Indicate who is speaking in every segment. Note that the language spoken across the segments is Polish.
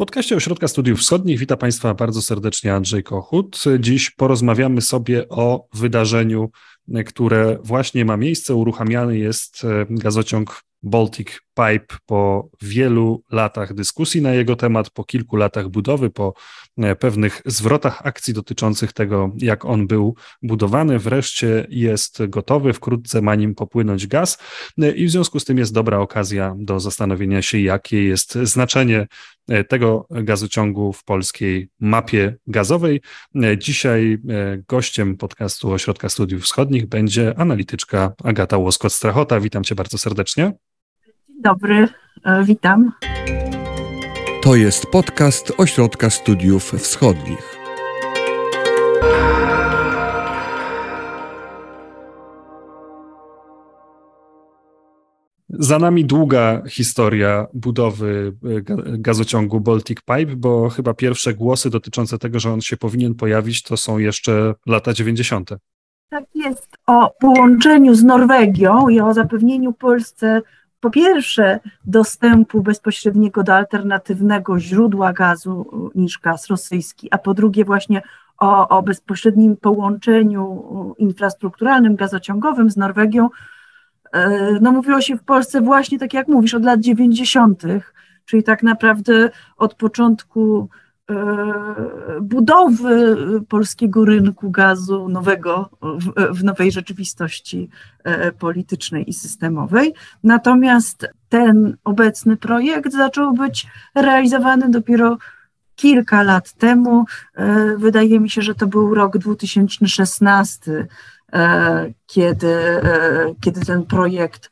Speaker 1: podcaście Ośrodka Studiów Wschodnich witam Państwa bardzo serdecznie Andrzej Kochut. Dziś porozmawiamy sobie o wydarzeniu, które właśnie ma miejsce. Uruchamiany jest e, gazociąg Baltic Pipe po wielu latach dyskusji na jego temat, po kilku latach budowy, po e, pewnych zwrotach akcji dotyczących tego, jak on był budowany. Wreszcie jest gotowy, wkrótce ma nim popłynąć gaz e, i w związku z tym jest dobra okazja do zastanowienia się, jakie jest znaczenie tego gazociągu w polskiej mapie gazowej. Dzisiaj gościem podcastu Ośrodka Studiów Wschodnich będzie analityczka Agata Łoskot-Strachota. Witam cię bardzo serdecznie
Speaker 2: dobry, e, witam.
Speaker 3: To jest podcast Ośrodka Studiów Wschodnich.
Speaker 1: Za nami długa historia budowy e, gazociągu Baltic Pipe, bo chyba pierwsze głosy dotyczące tego, że on się powinien pojawić, to są jeszcze lata 90.
Speaker 2: Tak jest. O połączeniu z Norwegią i o zapewnieniu Polsce po pierwsze dostępu bezpośredniego do alternatywnego źródła gazu niż gaz rosyjski, a po drugie właśnie o, o bezpośrednim połączeniu infrastrukturalnym, gazociągowym z Norwegią, no mówiło się w Polsce właśnie tak jak mówisz, od lat 90., czyli tak naprawdę od początku E, budowy polskiego rynku gazu nowego w, w, nowej rzeczywistości e, politycznej i systemowej. Natomiast ten obecny projekt zaczął być realizowany dopiero kilka lat temu. E, wydaje mi się, że to był rok 2016, kiedy, kiedy ten projekt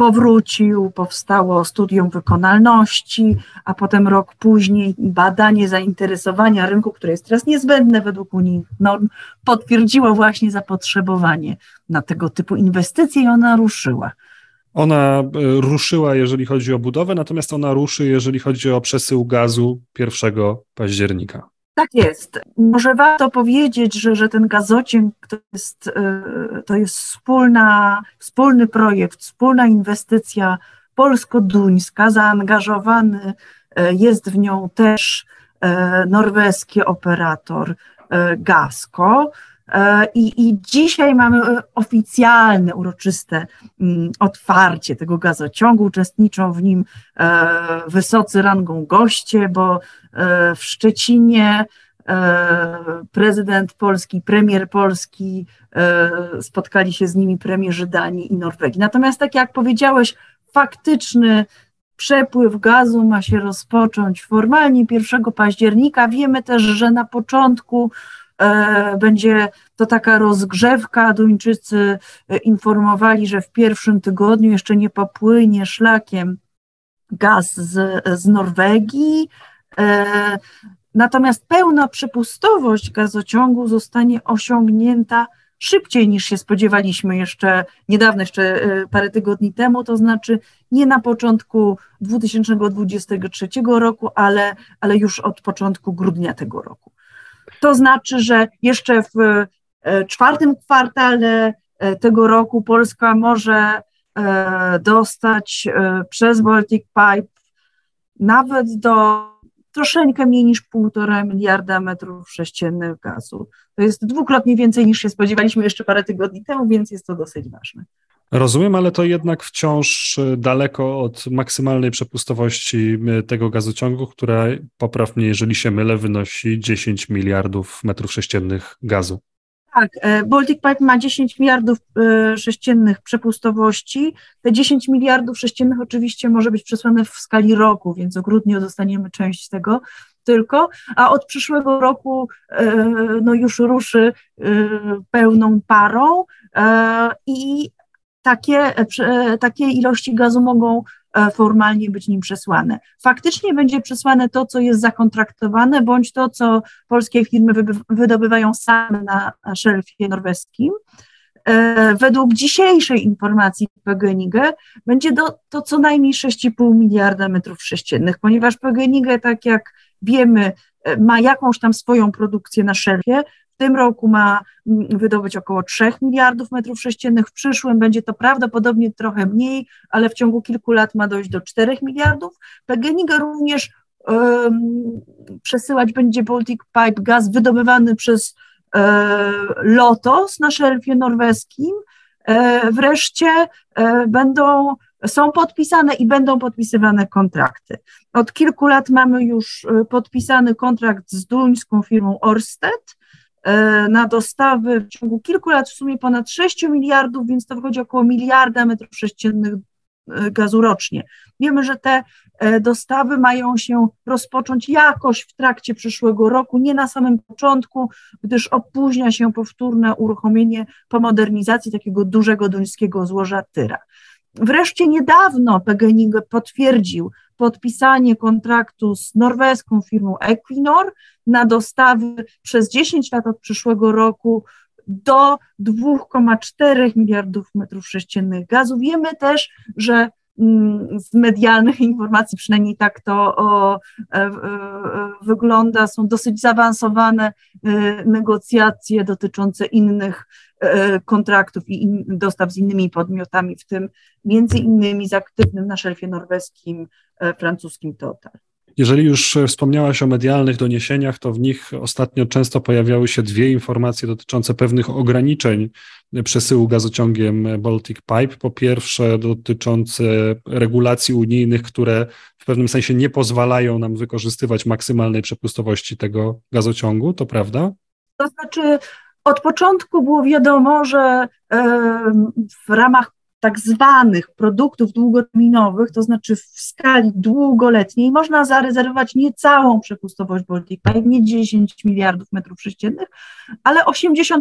Speaker 2: powrócił, powstało studium wykonalności, a potem rok później badanie zainteresowania rynku, które jest teraz niezbędne według unijnych norm, potwierdziło właśnie zapotrzebowanie na tego typu inwestycje i ona ruszyła.
Speaker 1: Ona e, ruszyła, jeżeli chodzi o budowę, natomiast ona ruszy, jeżeli chodzi o przesył gazu 1 października.
Speaker 2: Tak jest. Może warto powiedzieć, że, że ten gazociąg to jest, e, to jest wspólna, wspólny projekt, wspólna inwestycja polsko-duńska. Zaangażowany e, jest w nią też e, norweski operator Gasco. I, I dzisiaj mamy oficjalne, uroczyste mm, otwarcie tego gazociągu. Uczestniczą w nim wysocy rangą goście, bo w Szczecinie prezydent Polski, premier Polski, spotkali się z nimi premierzy Danii i Norwegii. Natomiast tak jak powiedziałeś, faktyczny przepływ gazu ma się rozpocząć formalnie 1 października. Wiemy też, że na początku E, będzie to taka rozgrzewka. Duńczycy e, informowali, że w pierwszym tygodniu jeszcze nie popłynie szlakiem gaz z, z Norwegii. E, natomiast pełna przepustowość gazociągu zostanie osiągnięta szybciej niż się spodziewaliśmy jeszcze niedawno, jeszcze parę tygodni temu, to znaczy nie na początku 2023 roku, ale, ale już od początku grudnia tego roku. To znaczy, że jeszcze w e, czwartym kwartale e, tego roku Polska może e, dostać przez Baltic Pipe nawet do troszeczkę mniej niż półtora miliarda metrów sześciennych gazu. To jest dwukrotnie więcej niż się spodziewaliśmy jeszcze parę tygodni temu, więc jest to dosyć ważne.
Speaker 1: Rozumiem, ale to jednak wciąż e, daleko od maksymalnej przepustowości e, tego gazociągu, która, popraw mnie, jeżeli się mylę, wynosi 10 miliardów metrów sześciennych gazu.
Speaker 2: Tak, e, Baltic Pipe ma 10 miliardów sześciennych przepustowości. Te 10 miliardów sześciennych oczywiście może być przesłane w skali roku, więc o grudniu dostaniemy część tego tylko, a od przyszłego roku no już ruszy pełną parą i takie, e, e, takie ilości gazu mogą e, formalnie być nim przesłane. Faktycznie będzie przesłane to, co jest zakontraktowane, bądź to, co polskie firmy wydobywają same na szelfie norweskim. Według dzisiejszej informacji PGNiG będzie do, to co najmniej 6,5 miliarda metrów sześciennych, ponieważ PGNiG, tak jak wiemy, ma jakąś tam swoją produkcję na szelfie, tym roku ma mm, wydobyć około 3 miliardów metrów sześciennych, w przyszłym będzie to prawdopodobnie trochę mniej, ale w ciągu kilku lat ma dojść do 4 miliardów. PGNiG również przesyłać będzie Baltic Pipe gaz wydobywany przez Lotos na szelfie norweskim. Wreszcie będą są podpisane i będą podpisywane kontrakty. Od kilku lat mamy już podpisany kontrakt z duńską firmą Orsted, E, na dostawy w ciągu kilku lat w sumie ponad 6 miliardów, więc to wychodzi około miliarda metrów sześciennych e, gazu rocznie. Wiemy, że te e, dostawy mają się rozpocząć jakoś w trakcie przyszłego roku, nie na samym początku, gdyż opóźnia się powtórne uruchomienie po modernizacji takiego dużego duńskiego złoża Tyra. Wreszcie niedawno PGNiG potwierdził podpisanie kontraktu z norweską firmą Equinor na dostawy przez 10 lat od przyszłego roku do 2,4 miliardów metrów sześciennych gazu. Wiemy też, że z medialnych informacji, przynajmniej tak to o, e, e, wygląda, są dosyć zaawansowane e, negocjacje dotyczące innych E, kontraktów i in, dostaw z innymi podmiotami, w tym między innymi z aktywnym na szelfie norweskim, francuskim Total.
Speaker 1: Jeżeli już wspomniałaś o medialnych doniesieniach, to w nich ostatnio często pojawiały się dwie informacje dotyczące pewnych ograniczeń przesyłu gazociągiem Baltic Pipe. Po pierwsze, dotyczące regulacji unijnych, które w pewnym sensie nie pozwalają nam wykorzystywać maksymalnej przepustowości tego gazociągu, to prawda?
Speaker 2: To znaczy, od początku było wiadomo, że w ramach tak zwanych produktów długoterminowych, to znaczy w skali długoletniej, można zarezerwować nie całą przepustowość Baltic nie 10 miliardów metrów sześciennych, ale 80%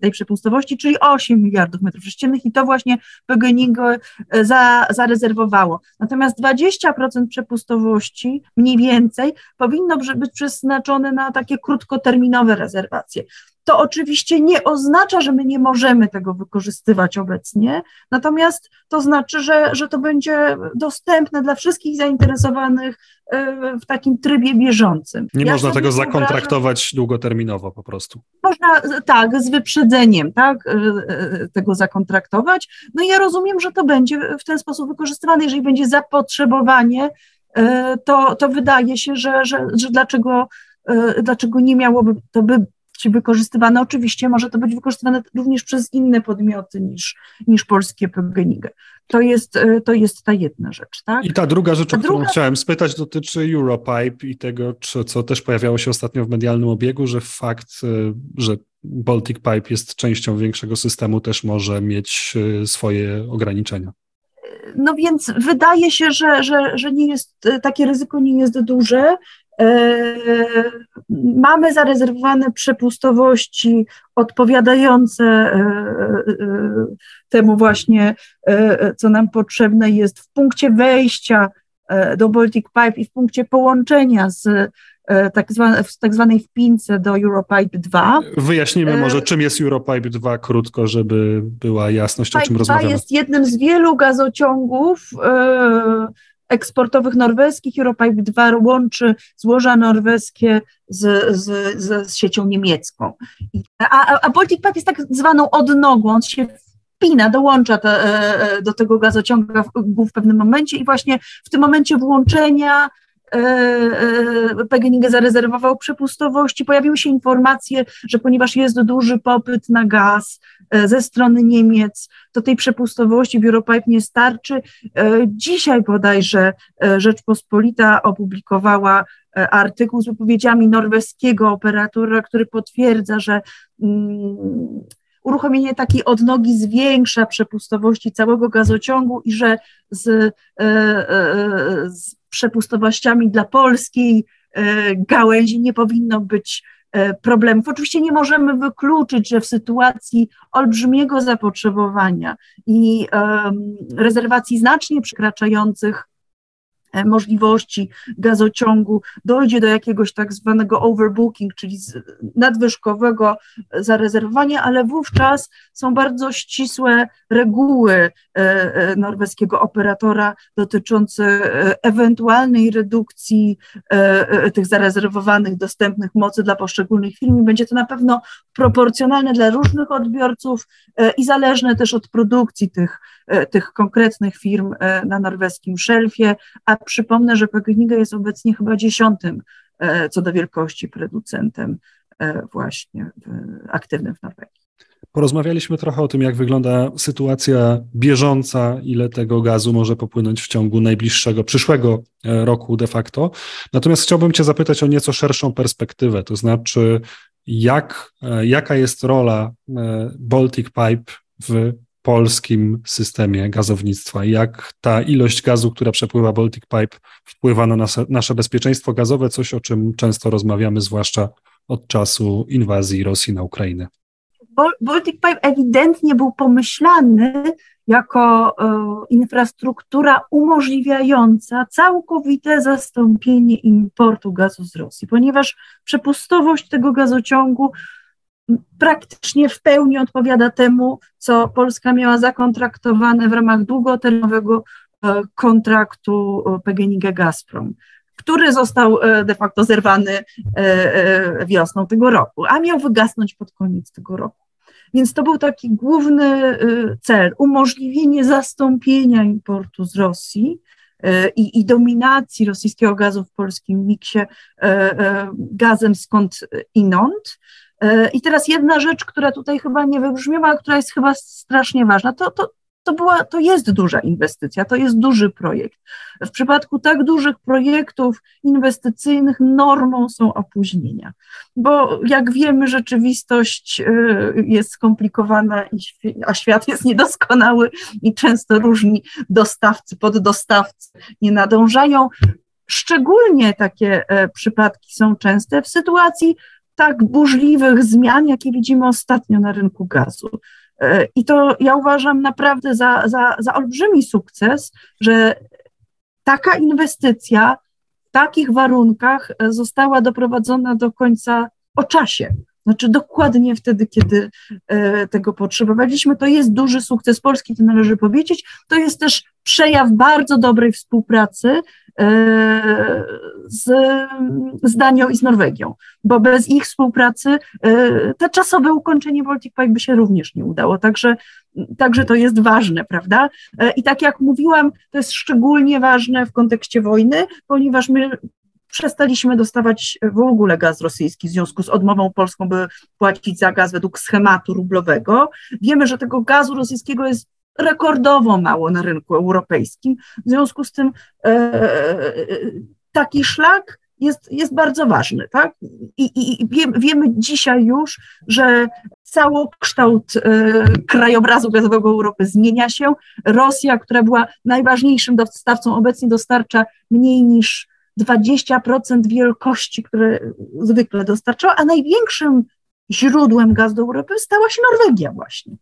Speaker 2: tej przepustowości, czyli 8 miliardów metrów sześciennych i to właśnie PGNiG e, za, zarezerwowało. Natomiast 20% przepustowości, mniej więcej, powinno być przeznaczone na takie krótkoterminowe rezerwacje. To oczywiście nie oznacza, że my nie możemy tego wykorzystywać obecnie, natomiast to znaczy, że, że to będzie dostępne dla wszystkich zainteresowanych e, w takim trybie bieżącym.
Speaker 1: Nie ja można tego zakontraktować długoterminowo po prostu.
Speaker 2: Można tak, z wyprzedzeniem tak, e, e, tego zakontraktować. No i ja rozumiem, że to będzie w ten sposób wykorzystywane. Jeżeli będzie zapotrzebowanie, to, to wydaje się, że, że, że dlaczego, dlaczego nie miałoby to by czy wykorzystywane. Oczywiście może to być wykorzystywane również przez inne podmioty niż, niż polskie PGNiG. To jest, e, to jest ta jedna rzecz. Tak?
Speaker 1: I ta druga rzecz, o którą druga... chciałem spytać, dotyczy Europipe i tego, czy, co też pojawiało się ostatnio w medialnym obiegu, że fakt, e, że Baltic Pipe jest częścią większego systemu, też może mieć e, swoje ograniczenia.
Speaker 2: No więc wydaje się, że, że, że nie jest, takie ryzyko nie jest duże. E, mamy zarezerwowane przepustowości odpowiadające e, e, temu właśnie, co nam potrzebne jest w punkcie wejścia do Baltic Pipe i w punkcie połączenia z tak, zwane, w tak zwanej wpince do Europipe 2.
Speaker 1: Wyjaśnijmy może, czym jest Europipe 2 krótko, żeby była jasność, o czym rozmawiamy. 2
Speaker 2: jest jednym z wielu gazociągów eksportowych norweskich. Europipe 2 łączy złoża norweskie z, z, z, siecią niemiecką. A, a Baltic Pipe jest tak zwaną odnogą, on się wpina, dołącza te, e, e, do tego gazociągu w pewnym momencie i właśnie w tym momencie włączenia PGNiG zarezerwował przepustowości. Pojawiły się informacje, że ponieważ jest duży popyt na gaz e, ze strony Niemiec, to tej przepustowości w Europipe nie starczy. Dzisiaj bodajże Rzeczpospolita opublikowała artykuł z wypowiedziami norweskiego operatora, który potwierdza, że mm, uruchomienie takiej odnogi zwiększa przepustowości całego gazociągu i że z, z przepustowościami dla polskiej e, gałęzi nie powinno być e, problemów. Oczywiście nie możemy wykluczyć, że w sytuacji olbrzymiego zapotrzebowania i rezerwacji znacznie przekraczających E, możliwości gazociągu dojdzie do jakiegoś tak zwanego overbooking, czyli nadwyżkowego zarezerwowania, ale wówczas są bardzo ścisłe reguły e, e, norweskiego operatora dotyczące ewentualnej redukcji tych zarezerwowanych, dostępnych mocy dla poszczególnych firm i będzie to na pewno proporcjonalne dla różnych odbiorców i zależne też od produkcji tych, tych konkretnych firm na norweskim szelfie, a przypomnę, że PGNiG jest obecnie chyba dziesiątym co do wielkości producentem właśnie aktywnym w Norwegii.
Speaker 1: Porozmawialiśmy trochę o tym, jak wygląda sytuacja bieżąca, ile tego gazu może popłynąć w ciągu najbliższego, przyszłego e, roku de facto. Natomiast chciałbym Cię zapytać o nieco szerszą perspektywę, to znaczy, jak, e, jaka jest rola e, Baltic Pipe w polskim systemie gazownictwa, jak ta ilość gazu, która przepływa Baltic Pipe, wpływa na nasze, nasze bezpieczeństwo gazowe, coś o czym często rozmawiamy, zwłaszcza od czasu inwazji Rosji na Ukrainę.
Speaker 2: Baltic Pipe ewidentnie był pomyślany jako e, infrastruktura umożliwiająca całkowite zastąpienie importu gazu z Rosji, ponieważ przepustowość tego gazociągu praktycznie w pełni odpowiada temu, co Polska miała zakontraktowane w ramach długoterminowego e, kontraktu e, PGNiG Gazprom który został de facto zerwany wiosną tego roku, a miał wygasnąć pod koniec tego roku. Więc to był taki główny cel umożliwienie zastąpienia importu z Rosji i, i dominacji rosyjskiego gazu w polskim miksie gazem skąd inąd. I teraz jedna rzecz, która tutaj chyba nie wybrzmiała, która jest chyba strasznie ważna, to, to, to, była, to jest duża inwestycja, to jest duży projekt. W przypadku tak dużych projektów inwestycyjnych normą są opóźnienia, bo jak wiemy, rzeczywistość y, jest skomplikowana, a świat jest niedoskonały i często różni dostawcy, poddostawcy nie nadążają. Szczególnie takie e, przypadki są częste w sytuacji tak burzliwych zmian, jakie widzimy ostatnio na rynku gazu. E, I to ja uważam naprawdę za, za, za olbrzymi sukces, że taka inwestycja w takich warunkach e, została doprowadzona do końca o czasie. Znaczy dokładnie wtedy, kiedy e, tego potrzebowaliśmy. To jest duży sukces Polski, to należy powiedzieć. To jest też przejaw bardzo dobrej współpracy z, z Danią i z Norwegią, bo bez ich współpracy e, te czasowe ukończenie Baltic Pipe by się również nie udało. Także, także to jest ważne, prawda? I tak jak mówiłam, to jest szczególnie ważne w kontekście wojny, ponieważ my przestaliśmy dostawać w ogóle gaz rosyjski w związku z odmową polską, by płacić za gaz według schematu rublowego. Wiemy, że tego gazu rosyjskiego jest rekordowo mało na rynku europejskim. W związku z tym e, taki szlak jest, jest bardzo ważny. Tak? I, i, i wiemy dzisiaj już, że całokształt e, krajobrazu gazowego Europy zmienia się. Rosja, która była najważniejszym dostawcą, obecnie dostarcza mniej niż 20% wielkości, które zwykle dostarczała, a największym źródłem gazu do Europy stała się Norwegia właśnie.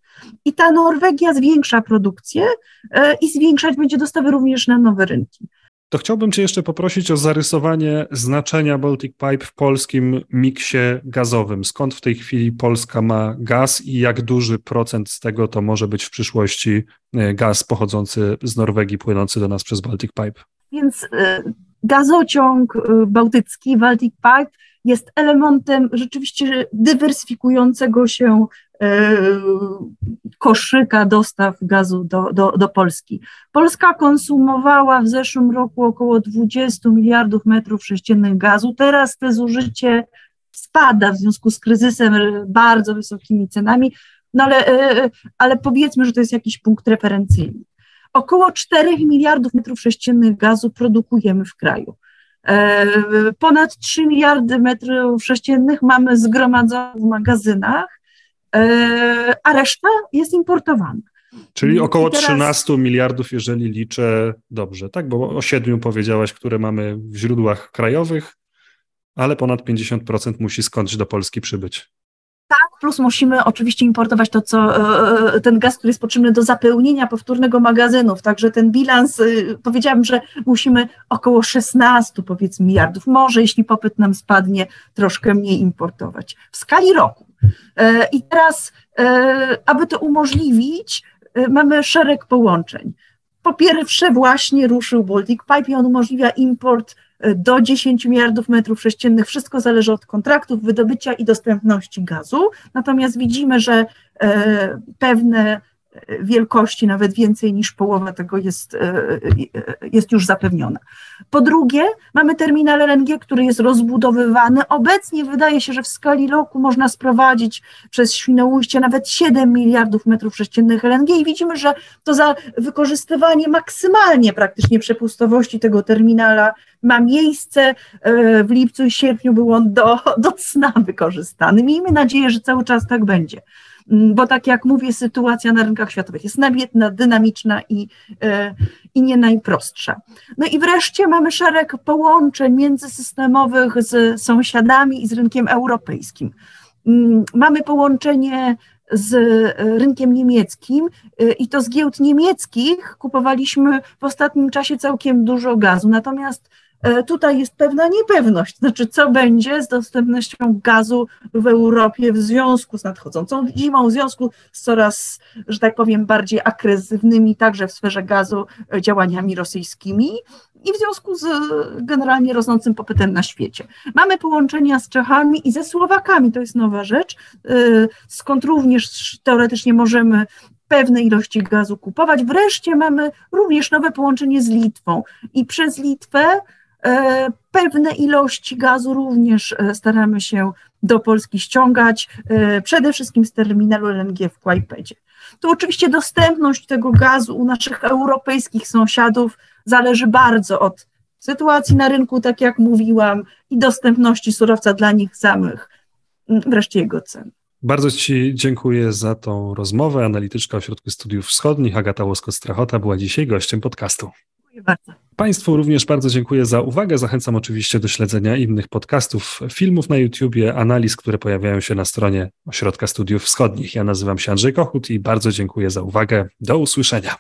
Speaker 2: I ta Norwegia zwiększa produkcję e, i zwiększać będzie dostawy również na nowe rynki.
Speaker 1: To chciałbym Cię jeszcze poprosić o zarysowanie znaczenia Baltic Pipe w polskim miksie gazowym. Skąd w tej chwili Polska ma gaz i jak duży procent z tego to może być w przyszłości e, gaz pochodzący z Norwegii, płynący do nas przez Baltic Pipe?
Speaker 2: Więc e, gazociąg y, bałtycki, Baltic Pipe, jest elementem rzeczywiście dywersyfikującego się y, koszyka dostaw gazu do, do, do Polski. Polska konsumowała w zeszłym roku około 20 miliardów metrów sześciennych gazu. Teraz te zużycie spada w związku z kryzysem, bardzo wysokimi cenami, no ale, y, ale powiedzmy, że to jest jakiś punkt referencyjny. Około 4 miliardów metrów sześciennych gazu produkujemy w kraju. E, ponad 3 miliardy metrów sześciennych mamy zgromadzonych w magazynach, e, a reszta jest importowana.
Speaker 1: Czyli około teraz... 13 miliardów, jeżeli liczę dobrze, tak? Bo o 7 powiedziałaś, które mamy w źródłach krajowych, ale ponad 50% musi skądś do Polski przybyć.
Speaker 2: Plus musimy oczywiście importować to, co e, e, ten gaz, który jest potrzebny do zapełnienia powtórnego magazynów. Także ten bilans, e, powiedziałabym, że musimy około 16 powiedzmy miliardów, może jeśli popyt nam spadnie, troszkę mniej importować w skali roku. I teraz, aby to umożliwić, mamy szereg połączeń. Po pierwsze, właśnie ruszył Baltic Pipe i on umożliwia import do 10 miliardów metrów sześciennych. Wszystko zależy od kontraktów, wydobycia i dostępności gazu. Natomiast widzimy, że e, pewne wielkości, nawet więcej niż połowa tego jest, jest już zapewniona. Po drugie, mamy terminal LNG, który jest rozbudowywany. Obecnie wydaje się, że w skali roku można sprowadzić przez Świnoujście nawet 7 miliardów metrów sześciennych LNG i widzimy, że to za wykorzystywanie maksymalnie praktycznie przepustowości tego terminala ma miejsce. E, w lipcu i sierpniu był on do, do cna wykorzystany. Miejmy nadzieję, że cały czas tak będzie bo tak jak mówię, sytuacja na rynkach światowych jest namiętna, dynamiczna i, e, i nie najprostsza. No i wreszcie mamy szereg połączeń międzysystemowych z sąsiadami i z rynkiem europejskim. Mm, mamy połączenie z rynkiem niemieckim i to z giełd niemieckich kupowaliśmy w ostatnim czasie całkiem dużo gazu. Natomiast E, tutaj jest pewna niepewność, znaczy co będzie z dostępnością gazu w Europie w związku z nadchodzącą zimą, w związku z coraz, że tak powiem, bardziej agresywnymi także w sferze gazu e, działaniami rosyjskimi i w związku z generalnie rosnącym popytem na świecie. Mamy połączenia z Czechami i ze Słowakami, to jest nowa rzecz, e, skąd również teoretycznie możemy pewne ilości gazu kupować. Wreszcie mamy również nowe połączenie z Litwą i przez Litwę E, pewne ilości gazu również e, staramy się do Polski ściągać, e, przede wszystkim z terminalu LNG w Kłajpedzie. Tu oczywiście dostępność tego gazu u naszych europejskich sąsiadów zależy bardzo od sytuacji na rynku, tak jak mówiłam, i dostępności surowca dla nich samych, wreszcie jego cen.
Speaker 1: Bardzo Ci dziękuję za tą rozmowę. Analityczka Ośrodku Studiów Wschodnich Agata Łosko-Strachota była dzisiaj gościem podcastu.
Speaker 2: Dziękuję bardzo.
Speaker 1: Państwu również bardzo dziękuję za uwagę. Zachęcam oczywiście do śledzenia innych podcastów, filmów na YouTubie, analiz, które pojawiają się na stronie Ośrodka Studiów Wschodnich. Ja nazywam się Andrzej Kochut i bardzo dziękuję za uwagę. Do usłyszenia.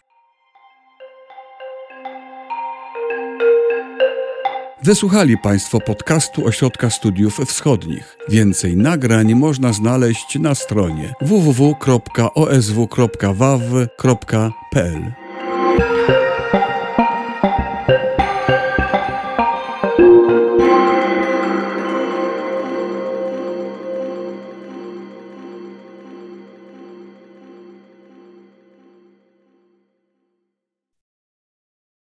Speaker 3: Wysłuchali Państwo podcastu Ośrodka Studiów Wschodnich. Więcej nagrań można znaleźć na stronie www.osw.waw.pl.